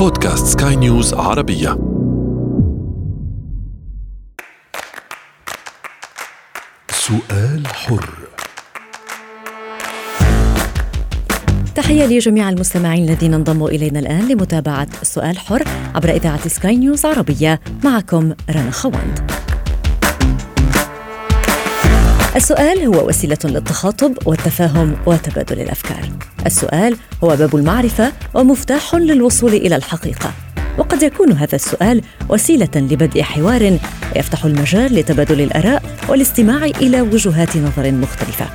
بودكاست سكاي نيوز عربية. سؤال حر. تحية لجميع المستمعين الذين انضموا إلينا الآن لمتابعة السؤال حر عبر إذاعة سكاي نيوز عربية. معكم رنا خواند السؤال هو وسيلة للتخاطب والتفاهم وتبادل الأفكار. السؤال هو باب المعرفة ومفتاح للوصول إلى الحقيقة. وقد يكون هذا السؤال وسيلة لبدء حوار يفتح المجال لتبادل الآراء والاستماع إلى وجهات نظر مختلفة.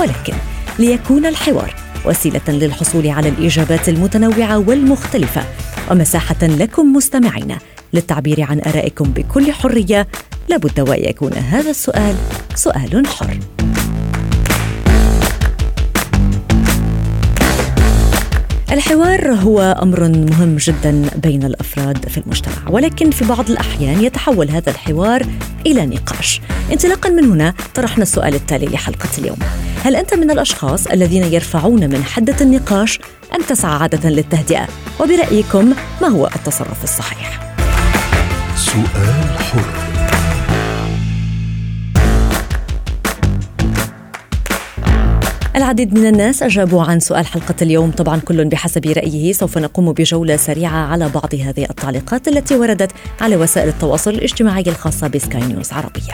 ولكن ليكون الحوار وسيلة للحصول على الإجابات المتنوعة والمختلفة ومساحة لكم مستمعين للتعبير عن آرائكم بكل حرية. لابد وأن يكون هذا السؤال سؤال حر. الحوار هو أمر مهم جدا بين الأفراد في المجتمع ولكن في بعض الأحيان يتحول هذا الحوار إلى نقاش. انطلاقا من هنا طرحنا السؤال التالي لحلقة اليوم. هل أنت من الأشخاص الذين يرفعون من حدة النقاش ام تسعى عادة للتهدئة؟ وبرأيكم ما هو التصرف الصحيح؟ سؤال حر. العديد من الناس أجابوا عن سؤال حلقة اليوم. طبعا كل بحسب رأيه سوف نقوم بجولة سريعة على بعض هذه التعليقات التي وردت على وسائل التواصل الاجتماعي الخاصة بسكاي نيوز عربية.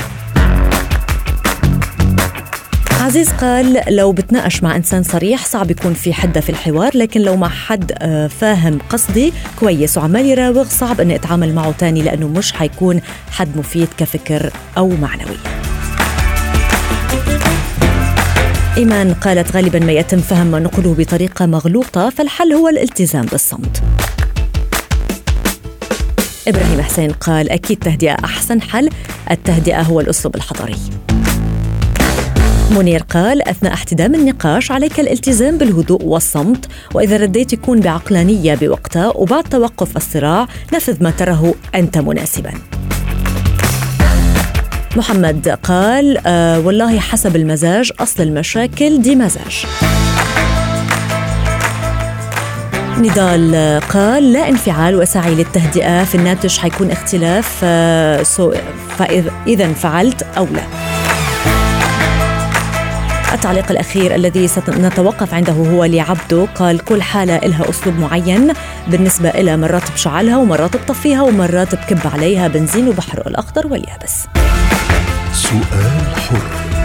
عزيز قال لو بتناقش مع إنسان صريح صعب يكون في حده في الحوار لكن لو مع حد آه، فاهم قصدي كويس وعمال يراوغ صعب إني أتعامل معه تاني لأنه مش حيكون حد مفيد كفكر أو معنوي. إيمان قالت غالبا ما يتم فهم ما نقوله بطريقة مغلوطة فالحل هو الالتزام بالصمت. إبراهيم حسين قال أكيد تهدئة أحسن حل التهدئة هو الأسلوب الحضاري منير قال أثناء احتدام النقاش عليك الالتزام بالهدوء والصمت وإذا رديت يكون بعقلانية بوقتها وبعد توقف الصراع نفذ ما تره أنت مناسباً. محمد قال آه والله حسب المزاج أصل المشاكل دي مزاج. نضال قال لا انفعال وسعي للتهدئة في الناتج حيكون اختلاف آه، فإذا فعلت أو لا. التعليق الأخير الذي سنتوقف عنده هو لعبده قال كل حالة إلها أسلوب معين بالنسبة إلى مرات بشعلها ومرات بطفيها ومرات بكب عليها بنزين وبحرق الأخضر واليابس. سؤال حر.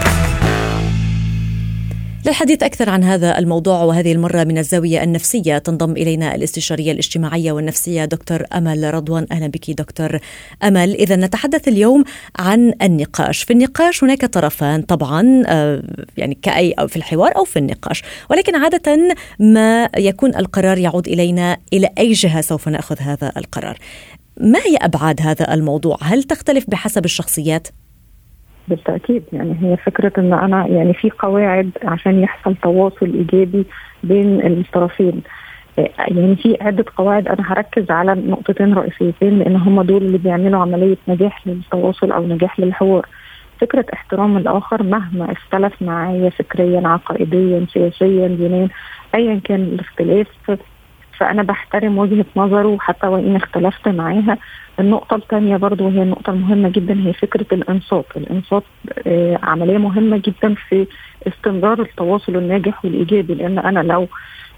للحديث أكثر عن هذا الموضوع وهذه المرة من الزاوية النفسية تنضم إلينا الاستشارية الاجتماعية والنفسية دكتور أمل رضوان. أهلا بك دكتور أمل. إذا نتحدث اليوم عن النقاش. في النقاش هناك طرفان طبعا آه، يعني كأي أو في الحوار أو في النقاش. ولكن عادة ما يكون القرار يعود إلينا إلى أي جهة سوف نأخذ هذا القرار. ما هي أبعاد هذا الموضوع؟ هل تختلف بحسب الشخصيات؟ بالتأكيد. يعني هي فكرة إن أنا يعني في قواعد عشان يحصل تواصل إيجابي بين الطرفين يعني في عدة قواعد أنا هركز على نقطتين رئيسيتين لأن هم دول اللي بيعملوا عملية نجاح للتواصل أو نجاح للحوار. فكرة احترام الآخر مهما اختلف معايا فكريا عقائديا سياسيا دينيا أيا كان الاختلاف. فأنا بحترم وجهة نظره حتى وإن اختلفت معاها. النقطة الثانية برضو وهي النقطة المهمة جدا هي فكرة الإنصات. الإنصات آه عملية مهمة جدا في استمرار التواصل الناجح والإيجابي لأن أنا لو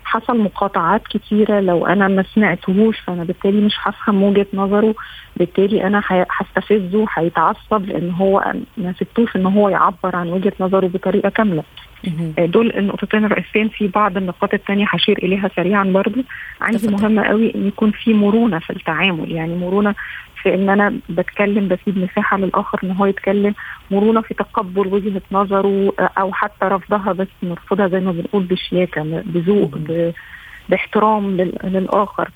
حصل مقاطعات كتيرة لو أنا ما سمعتهوش فأنا بالتالي مش هفهم وجهة نظره. بالتالي أنا هستفزه هيتعصب لأن هو ما سبتوش إن هو يعبر عن وجهة نظره بطريقة كاملة. دول النقطتين الرئيسيين في بعض النقاط الثانية هشير إليها سريعا برضو. عندي مهمة قوي إن يكون في مرونة في التعامل يعني مرونة في إن أنا بتكلم بسيب مساحة للآخر إن هو يتكلم مرونة في تقبل وجهة نظره أو حتى رفضها بس نرفضها زي ما بنقول بشياكة بذوق باحترام للآخر.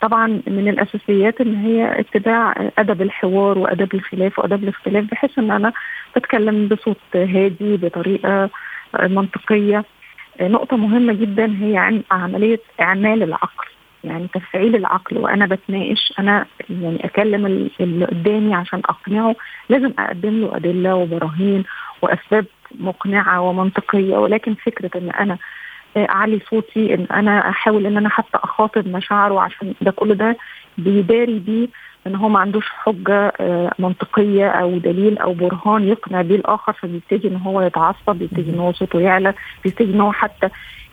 طبعا من الأساسيات إن هي اتباع أدب الحوار وأدب الخلاف وأدب الاختلاف بحيث إن أنا بتكلم بصوت هادي بطريقة منطقية. نقطة مهمة جدا هي عن عملية إعمال العقل يعني تفعيل العقل. وأنا بتناقش أنا يعني أكلم اللي قدامي عشان أقنعه لازم أقدم له أدلة وبراهين وأسباب مقنعة ومنطقية. ولكن فكرة إن أنا اعلي صوتي إن أنا أحاول إن أنا حتى أخاطب مشاعره عشان ده كل ده بيداري بيه إن هو ما عندوش حجة منطقية أو دليل أو برهان يقنع بيه الآخر فبيبتدي إن هو يتعصب بيبتدي إن هو صوته يعلى بيبتدي إن هو حتى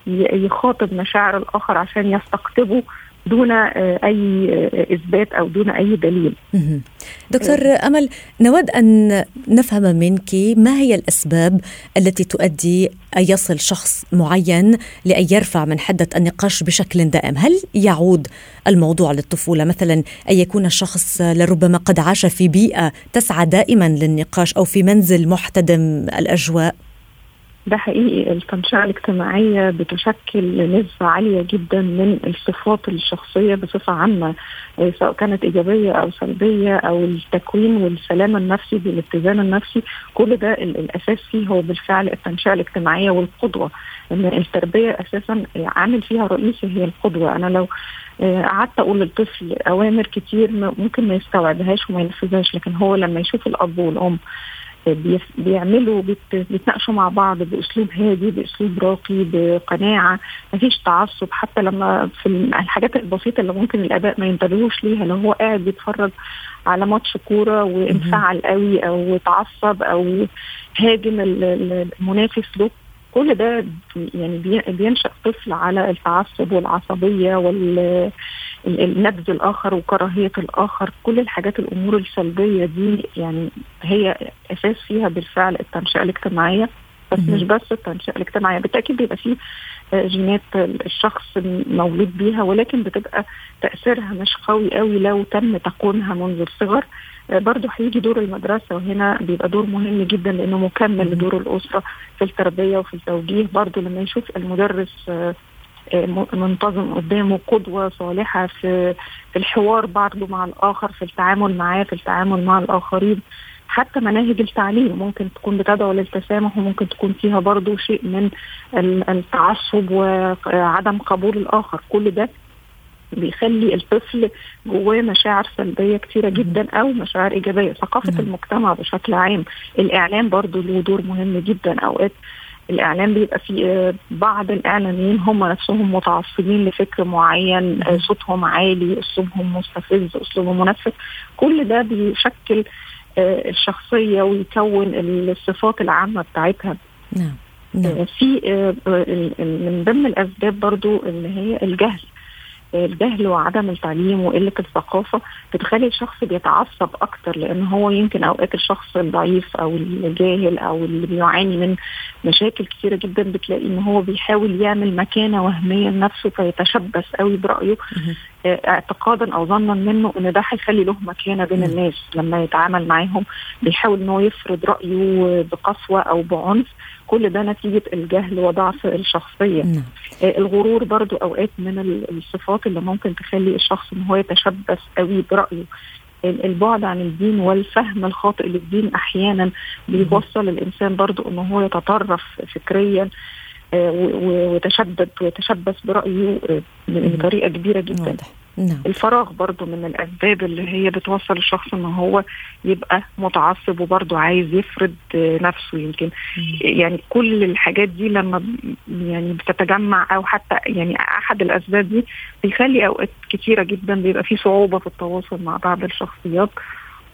يخاطب مشاعر الآخر عشان يستقطبه. دون أي إثبات أو دون أي دليل. دكتور أمل نود أن نفهم منك ما هي الأسباب التي تؤدي أن يصل شخص معين لأن يرفع من حدة النقاش بشكل دائم، هل يعود الموضوع للطفولة مثلا أن يكون الشخص لربما قد عاش في بيئة تسعى دائما للنقاش أو في منزل محتدم الأجواء؟ ده حقيقي. التنشئة الاجتماعية بتشكل نسبة عالية جدا من الصفات الشخصية بصفة عامة سواء كانت إيجابية أو سلبية أو التكوين والسلام النفسي بالاتزان النفسي. كل ده الأساس فيه هو بالفعل التنشئة الاجتماعية والقدوة. إن التربية أساسا عامل فيها رئيسي هي القدوة. أنا لو قعدت أقول للطفل أوامر كتير ممكن ما يستوعبهاش وما ينفذهاش لكن هو لما يشوف الأب والأم بيعملوا بيتناقشوا مع بعض بأسلوب هادي بأسلوب راقي بقناعة مفيش تعصب. حتى لما في الحاجات البسيطة اللي ممكن الاباء ما ينتبهوش ليها لو هو قاعد بيتفرج على ماتش كورة وانفعل قوي أو اتعصب أو هاجم المنافس له كل ده يعني بينشأ طفل على التعصب والعصبية وال النبذ الآخر وكراهية الآخر. كل الحاجات الأمور السلبية دي يعني هي أساس فيها بالفعل التنشئة الاجتماعية. بس مش بس التنشئة الاجتماعية بالتأكيد بيبقى فيه جينات الشخص مولود بيها ولكن بتبقى تأثيرها مش قوي قوي لو تم تكوينها منذ الصغر. برضه هيجي دور المدرسة وهنا بيبقى دور مهم جدا لأنه مكمل لدور الأسرة في التربية وفي التوجيه. برضه لما يشوف المدرس منتظم قدامه قدوة صالحة في في الحوار برضه مع الآخر في التعامل معاه في التعامل مع الآخرين. حتى مناهج التعليم ممكن تكون بتدعو للتسامح وممكن تكون فيها برضه شيء من التعصب وعدم قبول الآخر. كل ده بيخلي الطفل جواه مشاعر سلبية كتيرة جدا أو مشاعر إيجابية. ثقافة المجتمع بشكل عام الإعلام برضو له دور مهم جدا. أوقات الإعلام بيبقى في بعض الإعلاميين هم نفسهم متعصبين لفكر معين صوتهم عالي أسلوبهم مستفز أسلوبهم منفذ. كل ده بيشكل الشخصية ويكون الصفات العامة بتاعتها. نعم في من ضمن الأسباب برضو اللي هي الجهل. الجهل وعدم التعليم وقلة الثقافة بتخلي الشخص بيتعصب أكتر لأن هو يمكن أوقات الشخص الضعيف أو الجاهل أو اللي بيعاني من مشاكل كثيره جدا بتلاقي إن هو بيحاول يعمل مكانة وهمية لنفسه فيتشبث قوي برأيه. اعتقادا أو ظنا منه إن ده هيخلي له مكانة بين الناس لما يتعامل معاهم. بيحاول إن هو يفرض رأيه بقسوة أو بعنف. كل ده نتيجة الجهل وضعف الشخصية نعم. الغرور برضو أوقات من الصفات اللي ممكن تخلي الشخص إن هو يتشبث قوي برأيه البعد عن الدين والفهم الخاطئ للدين أحيانا بيوصل الإنسان برضو إن هو يتطرف فكريا ويتشدد ويتشبث برأيه بطريقة كبيرة جدا واضح. نعم. الفراغ برضو من الأسباب اللي هي بتوصل الشخص إن هو يبقى متعصب وبرضو عايز يفرض نفسه يمكن. يعني كل الحاجات دي لما يعني بتتجمع أو حتى يعني أحد الأسباب دي بيخلي أوقات كتيرة جدا بيبقى في صعوبة في التواصل مع بعض الشخصيات.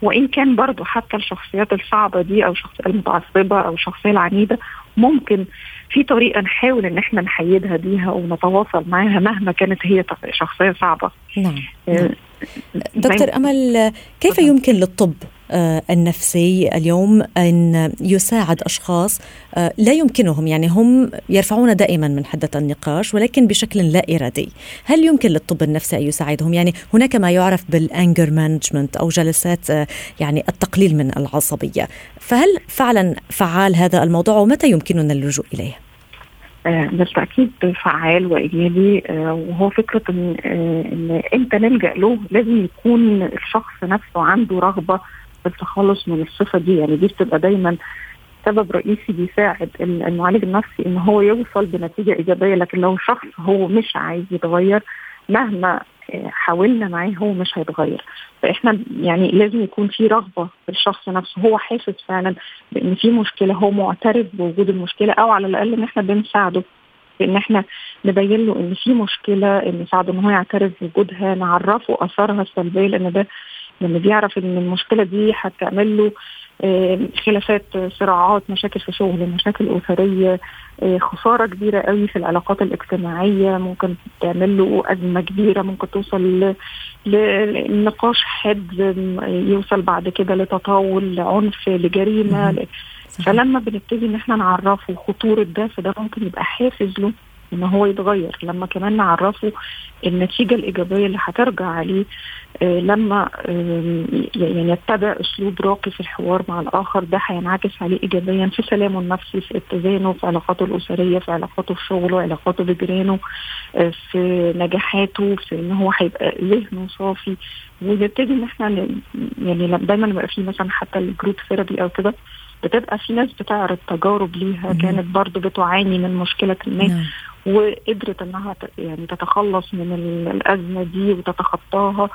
وإن كان برضو حتى الشخصيات الصعبة دي أو الشخصية المتعصبة أو الشخصية العنيدة ممكن في طريقة نحاول إن إحنا نحيدها بيها ونتواصل معاها مهما كانت هي شخصية صعبة نعم, نعم. دكتور أمل كيف يمكن للطب آه، النفسي اليوم أن يساعد أشخاص آه، لا يمكنهم يعني هم يرفعون دائما من حدة النقاش ولكن بشكل لا إرادي، هل يمكن للطب النفسي أن يساعدهم؟ يعني هناك ما يعرف بال anger management أو جلسات آه، يعني التقليل من العصبية، فهل فعلا فعال هذا الموضوع ومتى يمكننا اللجوء إليه؟ بالتأكيد فعال وإيجابي وهو فكرة إن إن إمتى نلجأ له لازم يكون الشخص نفسه عنده رغبة التخلص من الصفة دي. يعني دي بتبقى دايما سبب رئيسي بيساعد المعالج النفسي إن هو يوصل بنتيجة إيجابية لكن لو شخص هو مش عايز يتغير مهما آه، حاولنا معاه هو مش هيتغير. فإحنا يعني لازم يكون في رغبة في الشخص نفسه. هو حاسس فعلا بإن في مشكلة هو معترف بوجود المشكلة أو على الأقل إن إحنا بنساعده بإن إحنا نبين له إن في مشكلة نساعده إن هو يعترف بوجودها نعرفه اثارها السلبية لأن ده لما بيعرف إن المشكلة دي هتعمل له خلافات صراعات مشاكل في شغل مشاكل أسرية آه، خسارة كبيرة قوي في العلاقات الاجتماعية ممكن تعمل له أزمة كبيرة ممكن توصل لنقاش حاد يوصل بعد كده لتطاول لعنف لجريمة فلما بنبتدي إن إحنا نعرفه خطورة ده فده ممكن يبقى حافز له إن هو يتغير. لما كمان نعرفه النتيجة الإيجابية اللي هترجع عليه لما يعني يتبع أسلوب راقي في الحوار مع الآخر ده هينعكس عليه ايجابيا في سلامه النفسي في اتزانه في علاقاته الأسرية في علاقاته في شغله علاقاته بجيرانه آه، في نجاحاته في إن هو هيبقى ذهنه صافي. ونبتدي إن إحنا يعني دايما بيبقى في مثلا حتى ال group therapy أو كده بتبقى في ناس بتعرض تجارب ليها كانت برضو بتعاني من مشكلة ما نعم. وقدرت إنها يعني تتخلص من الأزمة دي وتتخطاها.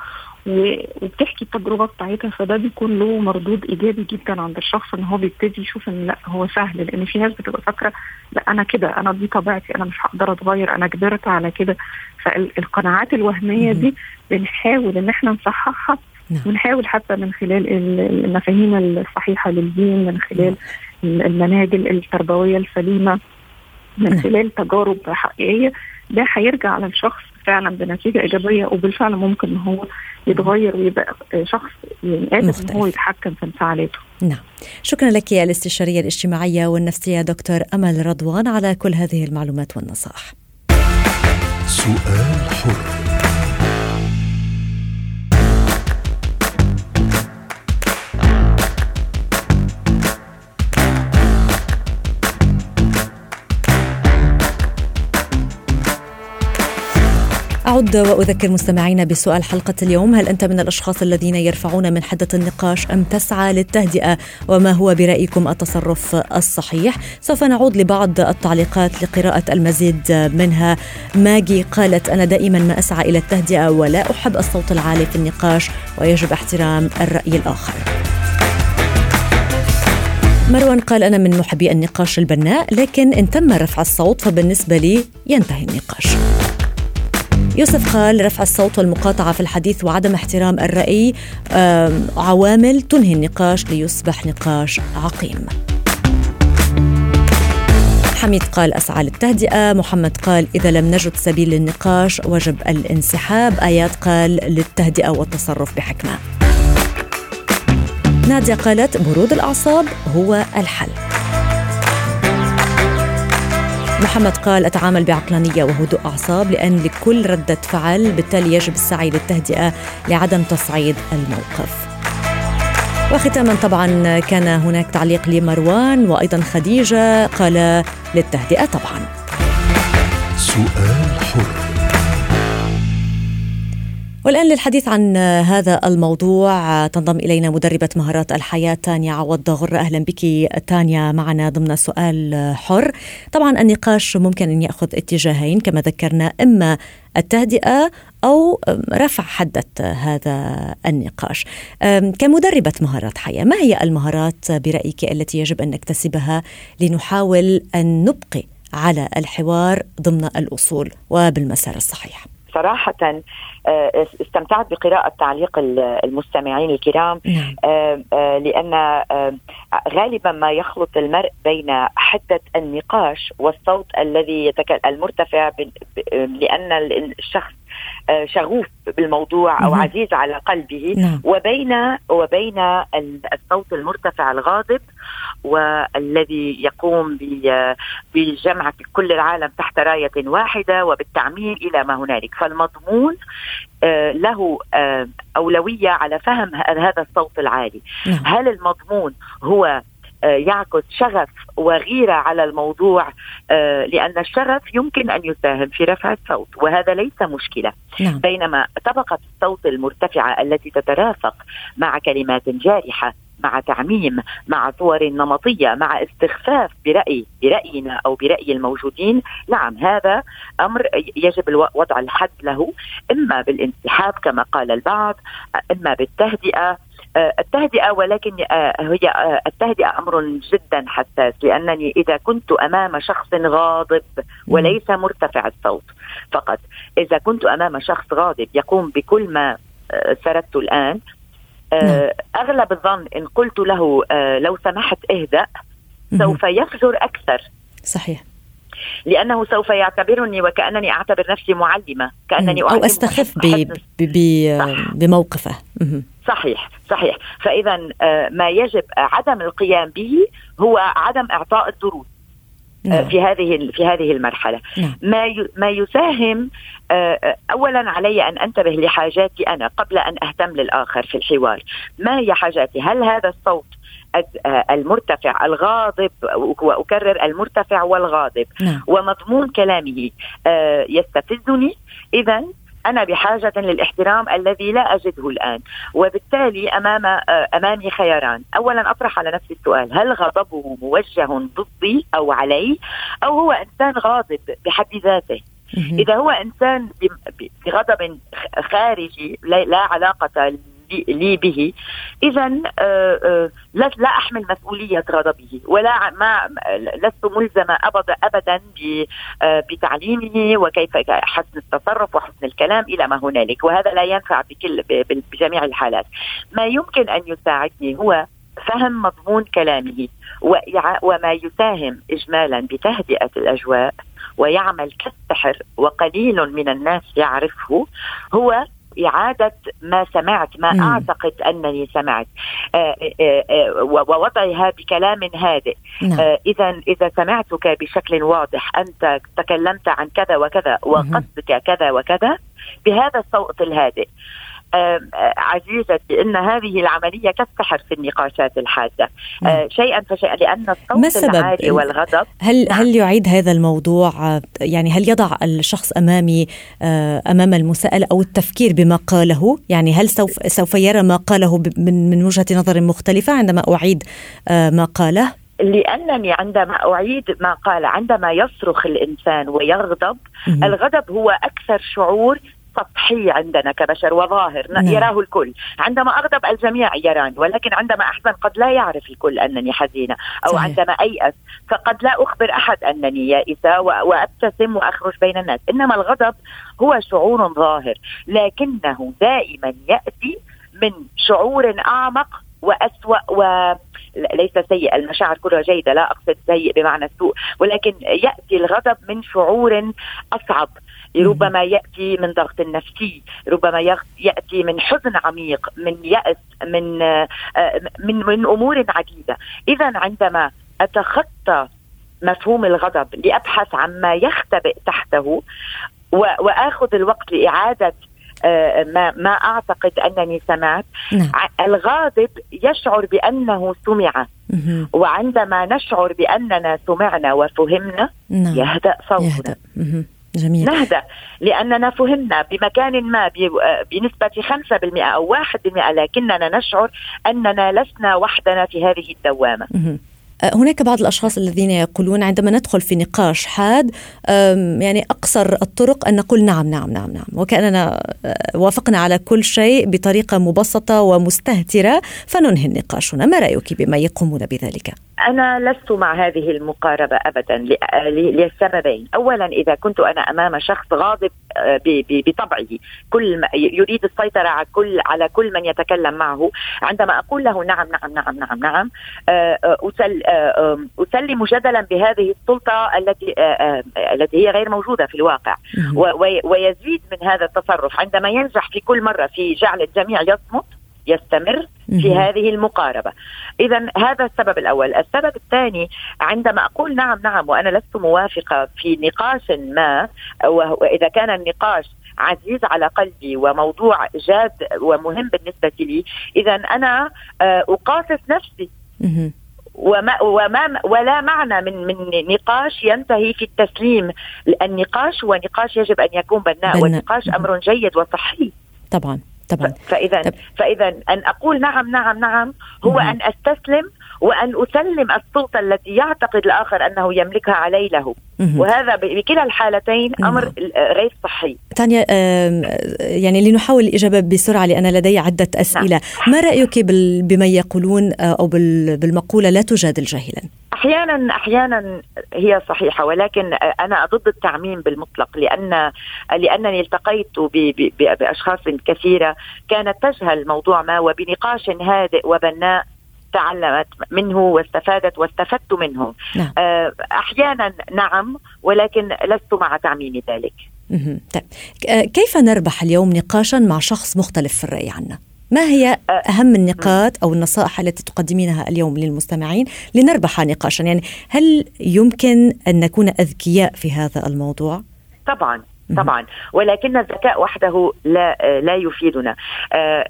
وبتحكي التجربة بتاعتها فده بيكون له مردود إيجابي جدا عند الشخص إن هو بيبتدي يشوف إن لأ هو سهل لأن في ناس بتبقى فاكرة لأ أنا كده أنا دي طبيعتي أنا مش هقدر أتغير أنا كبرت على كده فالقناعات الوهمية دي بنحاول إن إحنا نصححها نعم. ونحاول حتى من خلال المفاهيم الصحيحة للدين من خلال. المناهج التربوية السليمة من نعم. خلال تجارب حقيقية ده هيرجع على الشخص فعلا بنتيجة إيجابية وبالفعل ممكن إن هو يتغير ويبقى شخص يعني قادر إن هو يتحكم في انفعالاته. نعم. شكرا لك الاستشارية الاجتماعية والنفسية دكتور أمل رضوان على كل هذه المعلومات والنصائح. سؤال حر أعد وأذكر مستمعينا بسؤال حلقة اليوم. هل أنت من الأشخاص الذين يرفعون من حدة النقاش أم تسعى للتهدئة؟ وما هو برأيكم التصرف الصحيح؟ سوف نعود لبعض التعليقات لقراءة المزيد منها. ماجي قالت أنا دائما ما أسعى إلى التهدئة ولا أحب الصوت العالي في النقاش ويجب احترام الرأي الآخر. مروان قال أنا من محبي النقاش البناء لكن إن تم رفع الصوت فبالنسبة لي ينتهي النقاش. يوسف قال رفع الصوت والمقاطعة في الحديث وعدم احترام الرأي عوامل تنهي النقاش ليصبح نقاش عقيم. حميد قال أسعى للتهدئة محمد قال إذا لم نجد سبيل للنقاش وجب الانسحاب آيات قال للتهدئة والتصرف بحكمة. نادية قالت برود الأعصاب هو الحل. محمد قال أتعامل بعقلانية وهدوء أعصاب لأن لكل ردة فعل بالتالي يجب السعي للتهدئة لعدم تصعيد الموقف. وختاما طبعا كان هناك تعليق لمروان وأيضا خديجة قال للتهدئة طبعا. سؤال حر. والآن للحديث عن هذا الموضوع تنضم إلينا مدربة مهارات الحياة تانيا عوض غرة أهلا بك تانيا معنا ضمن سؤال حر. طبعا النقاش ممكن أن يأخذ اتجاهين كما ذكرنا إما التهدئة أو رفع حدة هذا النقاش. كمدربة مهارات حياة ما هي المهارات برأيك التي يجب أن نكتسبها لنحاول أن نبقي على الحوار ضمن الأصول وبالمسار الصحيح؟ صراحة آه، استمتعت بقراءة تعليق المستمعين الكرام نعم. لأن غالبا ما يخلط المرء بين حدة النقاش والصوت الذي المرتفع لأن الشخص آه، شغوف بالموضوع أو عزيز على قلبه نعم. وبين وبين الصوت المرتفع الغاضب والذي يقوم بجمع كل العالم تحت راية واحدة وبالتعميم إلى ما هنالك فالمضمون آه، له آه، أولوية على فهم هذا الصوت العالي نعم. هل المضمون هو يعكس شغف وغيرة على الموضوع آه، لأن الشغف يمكن أن يساهم في رفع الصوت وهذا ليس مشكلة نعم. بينما طبقة الصوت المرتفعة التي تترافق مع كلمات جارحة مع تعميم مع صور نمطية مع استخفاف برأي برأينا أو برأي الموجودين نعم هذا أمر يجب وضع الحد له إما بالانسحاب كما قال البعض إما بالتهدئة آه، التهدئة ولكن آه، هي آه، التهدئة أمر جدا حساس لأنني إذا كنت أمام شخص غاضب وليس مرتفع الصوت فقط. إذا كنت أمام شخص غاضب يقوم بكل ما سردت الآن نعم. أغلب الظن إن قلت له لو سمحت اهدأ سوف يفجر أكثر. صحيح. لأنه سوف يعتبرني وكأنني أعتبر نفسي معلمة كأنني أو أستخف بموقفه. صحيح صحيح. فإذا آه، ما يجب عدم القيام به هو عدم إعطاء الدروس آه، نعم. في هذه في هذه المرحلة. نعم. ما ما يساهم آه، اولا علي أن أنتبه لحاجاتي أنا قبل أن أهتم للآخر في الحوار. ما هي حاجاتي؟ هل هذا الصوت المرتفع الغاضب واكرر المرتفع والغاضب. نعم. ومضمون كلامه يستفزني. اذا أنا بحاجة للاحترام الذي لا أجده الآن. وبالتالي أمام آه، أمامي خياران. اولا أطرح على نفسي السؤال هل غضبه موجه ضدي أو علي؟ أو هو إنسان غاضب بحد ذاته؟ إذا هو إنسان بغضب خارجي لا علاقة لي به. اذا آه، آه، لا أحمل مسؤولية غضبه ولا ما لست ملزمة ابدا ابدا آه، بتعليمه وكيف حسن التصرف وحسن الكلام إلى ما هنالك. وهذا لا ينفع بكل بجميع الحالات. ما يمكن أن يساعدني هو فهم مضمون كلامه وما يساهم اجمالا بتهدئة الأجواء ويعمل كالسحر وقليل من الناس يعرفه هو إعادة ما سمعت ما مم. أعتقد أنني سمعت آه، آه، آه، ووضعها بكلام هادئ نعم. إذا إذا سمعتك بشكل واضح أنت تكلمت عن كذا وكذا وقصدك كذا وكذا بهذا الصوت الهادئ عزيزتي ان هذه العملية كالسحر في النقاشات الحادة. نعم. شيئا فشيئا لأن الصوت العالي والغضب. هل نعم. هل يعيد هذا الموضوع؟ يعني هل يضع الشخص أمامي أمام المساءلة أو التفكير بما قاله؟ يعني هل سوف سوف يرى ما قاله من من وجهة نظر مختلفة عندما أعيد ما قاله؟ لأنني عندما أعيد ما قال عندما يصرخ الإنسان ويغضب الغضب هو أكثر شعور سطحي عندنا كبشر وظاهر نعم. يراه الكل عندما أغضب الجميع يراني ولكن عندما أحزن قد لا يعرف الكل أنني حزينة أو صحيح. عندما أيأس فقد لا أخبر أحد أنني يائسة وأبتسم وأخرج بين الناس إنما الغضب هو شعور ظاهر لكنه دائما يأتي من شعور أعمق وأسوأ و ليس سيء المشاعر كلها جيدة لا أقصد سيء بمعنى السوء ولكن يأتي الغضب من شعور أصعب ربما يأتي من ضغط نفسي ربما يأتي من حزن عميق من يأس من آه، من من أمور عديدة إذا عندما أتخطى مفهوم الغضب لأبحث عما يختبئ تحته وآخذ الوقت لإعادة آه، ما ما أعتقد أنني سمعت نعم. الغاضب يشعر بأنه سمع وعندما نشعر بأننا سمعنا وفهمنا نعم. يهدأ صوتنا يهدأ. جميل. نهدأ لأننا فهمنا بمكان ما بنسبة 5% أو 1% لكننا نشعر أننا لسنا وحدنا في هذه الدوامة. أه، هناك بعض الأشخاص الذين يقولون عندما ندخل في نقاش حاد يعني أقصر الطرق أن نقول نعم نعم نعم نعم. وكأننا أه، وافقنا على كل شيء بطريقة مبسطة ومستهترة فننهي نقاشنا ما رأيك بما يقومون بذلك؟ أنا لست مع هذه المقاربة أبدا لسببين أولا إذا كنت أنا أمام شخص غاضب آه، بطبعه. كل ما يريد السيطرة على كل على كل من يتكلم معه. عندما أقول له نعم نعم نعم نعم نعم آه، آه، أسلم جدلا بهذه السلطة التي التي هي غير موجودة في الواقع. ويزيد من هذا التصرف. عندما ينجح في كل مرة في جعل الجميع يصمت يستمر في هذه المقاربة. إذا هذا السبب الأول، السبب الثاني عندما أقول نعم نعم وأنا لست موافقة في نقاش ما واذا كان النقاش عزيز على قلبي وموضوع جاد ومهم بالنسبة لي، إذا أنا آه، اقاصص نفسي. وما وما ولا معنى من من نقاش ينتهي في التسليم. النقاش هو نقاش يجب أن يكون بناء والنقاش أمر جيد وصحي طبعا. طبعا فإذا طب. فإذا أن أقول نعم نعم نعم هو مم. أن أستسلم وأن أسلم السلطة التي يعتقد الآخر أنه يملكها علي له مم. وهذا بكلا الحالتين أمر مم. غير صحي تانيا يعني لنحاول الإجابة بسرعة لأن لدي عدة أسئلة نعم. ما رأيك بمن يقولون آه، أو بالمقولة لا تجادل جاهلا أحيانا أحيانا هي صحيحة ولكن أنا ضد التعميم بالمطلق لأن لأنني التقيت بأشخاص كثيرة كانت تجهل موضوع ما وبنقاش هادئ وبناء تعلمت منه واستفادت واستفدت منه. نعم. آه، أحيانا نعم ولكن لست مع تعميم ذلك. طيب. كيف نربح اليوم نقاشا مع شخص مختلف في الرأي عنا؟ ما هي أهم النقاط أو النصائح التي تقدمينها اليوم للمستمعين لنربح نقاشا يعني هل يمكن أن نكون أذكياء في هذا الموضوع؟ طبعا طبعا. ولكن الذكاء وحده لا لا يفيدنا.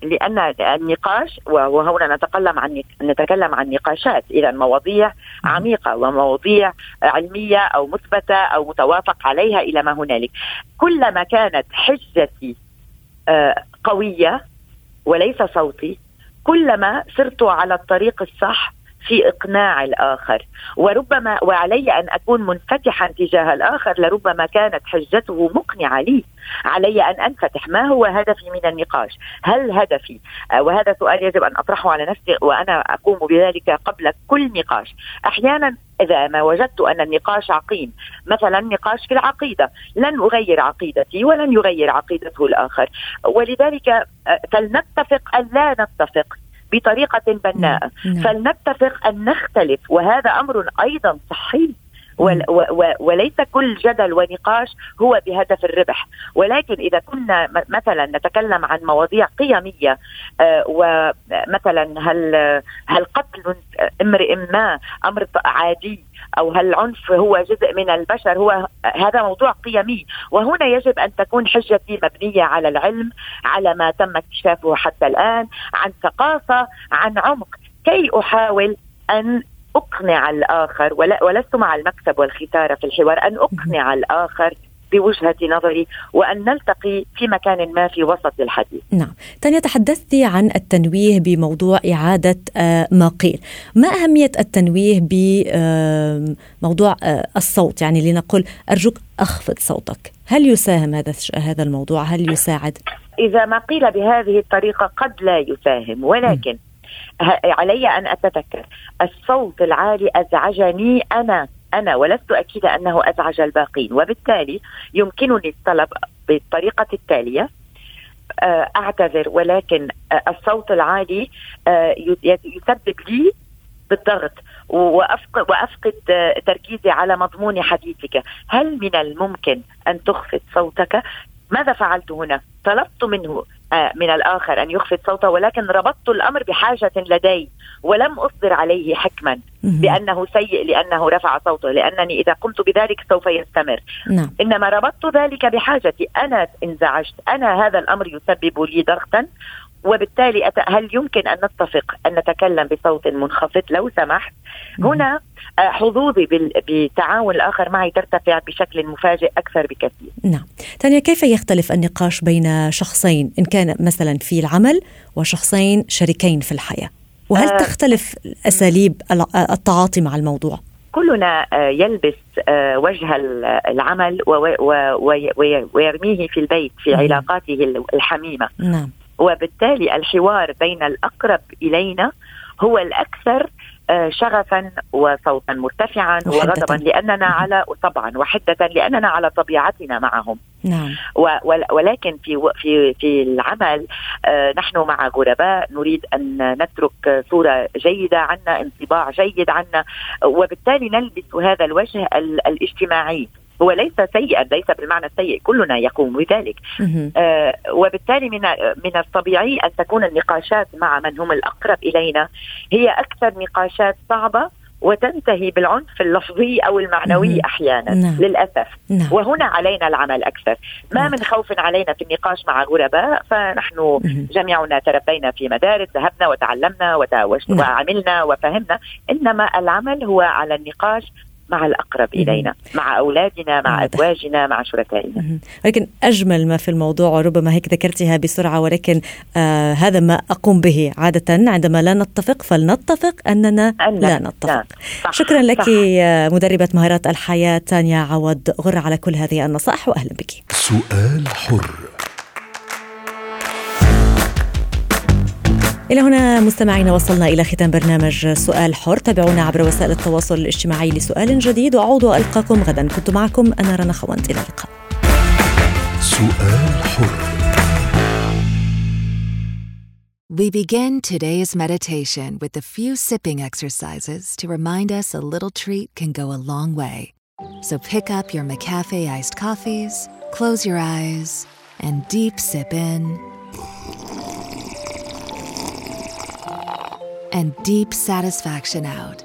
لأن النقاش وهنا نتكلم عن نتكلم عن نقاشات. اذا مواضيع عميقة ومواضيع علمية أو مثبتة أو متوافق عليها إلى ما هنالك. كلما كانت حجتي قوية وليس صوتي كلما صرت على الطريق الصح في إقناع الآخر. وربما وعلي أن أكون منفتحا تجاه الآخر لربما كانت حجته مقنعة لي. علي أن أنفتح. ما هو هدفي من النقاش؟ هل هدفي؟ آه، وهذا سؤال يجب أن أطرحه على نفسي وأنا أقوم بذلك قبل كل نقاش. أحيانا إذا ما وجدت أن النقاش عقيم. مثلا نقاش في العقيدة. لن أغير عقيدتي ولن يغير عقيدته الآخر. ولذلك آه، فلنتفق أن لا نتفق بطريقة بناءة. نعم. فلنتفق أن نختلف. وهذا أمر أيضا صحي وليس كل جدل ونقاش هو بهدف الربح. ولكن إذا كنا مثلا نتكلم عن مواضيع قيمية آه، ومثلا هل هل قتل امرئ ما أمر عادي أو هل العنف هو جزء من البشر هو هذا موضوع قيمي. وهنا يجب أن تكون حجتي مبنية على العلم على ما تم اكتشافه حتى الآن عن ثقافة عن عمق. كي أحاول أن أقنع الآخر ولست مع المكسب والختاره في الحوار أن أقنع الآخر بوجهة نظري وأن نلتقي في مكان ما في وسط الحديث. نعم. تانيا تحدثت عن التنويه بموضوع إعادة آه، ما قيل. ما أهمية التنويه بموضوع آه، الصوت؟ يعني لنقول أرجوك أخفض صوتك. هل يساهم هذا هذا الموضوع؟ هل يساعد؟ إذا ما قيل بهذه الطريقة قد لا يساهم ولكن م. علي أن أتذكر. الصوت العالي أزعجني أنا أنا ولست أكيدة أنه أزعج الباقين. وبالتالي يمكنني الطلب بالطريقة التالية. آه، أعتذر ولكن آه، الصوت العالي آه، يسبب لي بالضغط. وأفقد وافقد تركيزي على مضمون حديثك، هل من الممكن أن تخفض صوتك؟ ماذا فعلت هنا؟ طلبت منه آه، من الآخر أن يخفض صوته ولكن ربطت الأمر بحاجة لدي ولم أصدر عليه حكما. بأنه سيء لأنه رفع صوته لأنني إذا قمت بذلك سوف يستمر. نعم. إنما ربطت ذلك بحاجتي. أنا انزعجت أنا هذا الأمر يسبب لي ضغطا. وبالتالي هل يمكن أن نتفق أن نتكلم بصوت منخفض لو سمحت هنا آه، حظوظي بتعاون الآخر معي ترتفع بشكل مفاجئ أكثر بكثير. نعم. تانيا كيف يختلف النقاش بين شخصين إن كان مثلا في العمل وشخصين شريكين في الحياة؟ وهل آه تختلف أساليب التعاطي مع الموضوع؟ كلنا آه، يلبس آه، وجه العمل ويرميه في البيت في علاقاته الحميمة. نعم. وبالتالي الحوار بين الأقرب إلينا هو الأكثر شغفا وصوتا مرتفعا وغضبا لأننا على طبعا وحدة لأننا على طبيعتنا معهم. نعم. ولكن في في في العمل نحن مع غرباء نريد أن نترك صورة جيدة عنا انطباع جيد عنا وبالتالي نلبس هذا الوجه الاجتماعي. هو ليس سيئا ليس بالمعنى السيء كلنا يقوم بذلك آه وبالتالي من من الطبيعي أن تكون النقاشات مع من هم الأقرب إلينا هي أكثر نقاشات صعبة وتنتهي بالعنف اللفظي أو المعنوي أحيانا نعم. للأسف نعم. وهنا علينا العمل أكثر ما نعم. من خوف علينا في النقاش مع غرباء فنحن مم. جميعنا تربينا في مدارس ذهبنا وتعلمنا نعم. وعملنا وفهمنا إنما العمل هو على النقاش مع الأقرب إلينا مع أولادنا مع أزواجنا مع شركائنا. ولكن أجمل ما في الموضوع وربما هيك ذكرتها بسرعة ولكن آه هذا ما أقوم به عادة عندما لا نتفق فلنتفق أننا لا, لا نتفق. لا. صح. شكرا لك صح. مدربة مهارات الحياة تانيا عوض غر على كل هذه النصائح وأهلا بك. سؤال حر. إلى هنا مستمعينا وصلنا إلى ختام برنامج سؤال حر تابعونا عبر وسائل التواصل الاجتماعي لسؤال جديد وأعود وألقاكم غدا كنت معكم أنا رنا خوانت إلى اللقاء سؤال حر We begin today's meditation with a few sipping exercises to remind us a little treat can go a long way. So pick up your McCafe iced coffees, close your eyes, and deep sip in and deep satisfaction out.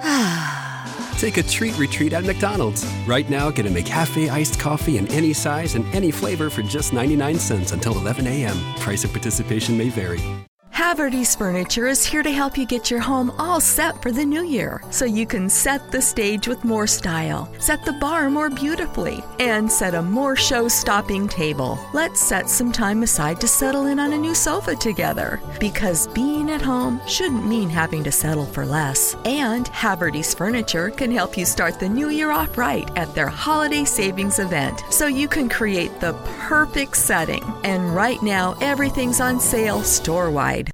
Take a treat retreat at McDonald's. Right now, get a McCafe iced coffee in any size and any flavor for just 99 cents until 11 a.m. Price of participation may vary. Haverty's Furniture is here to help you get your home all set for the new year so you can set the stage with more style, set the bar more beautifully, and set a more show stopping table. Let's set some time aside to settle in on a new sofa together because being at home shouldn't mean having to settle for less. And Haverty's Furniture can help you start the new year off right at their holiday savings event so you can create the perfect setting. And right now, everything's on sale store wide.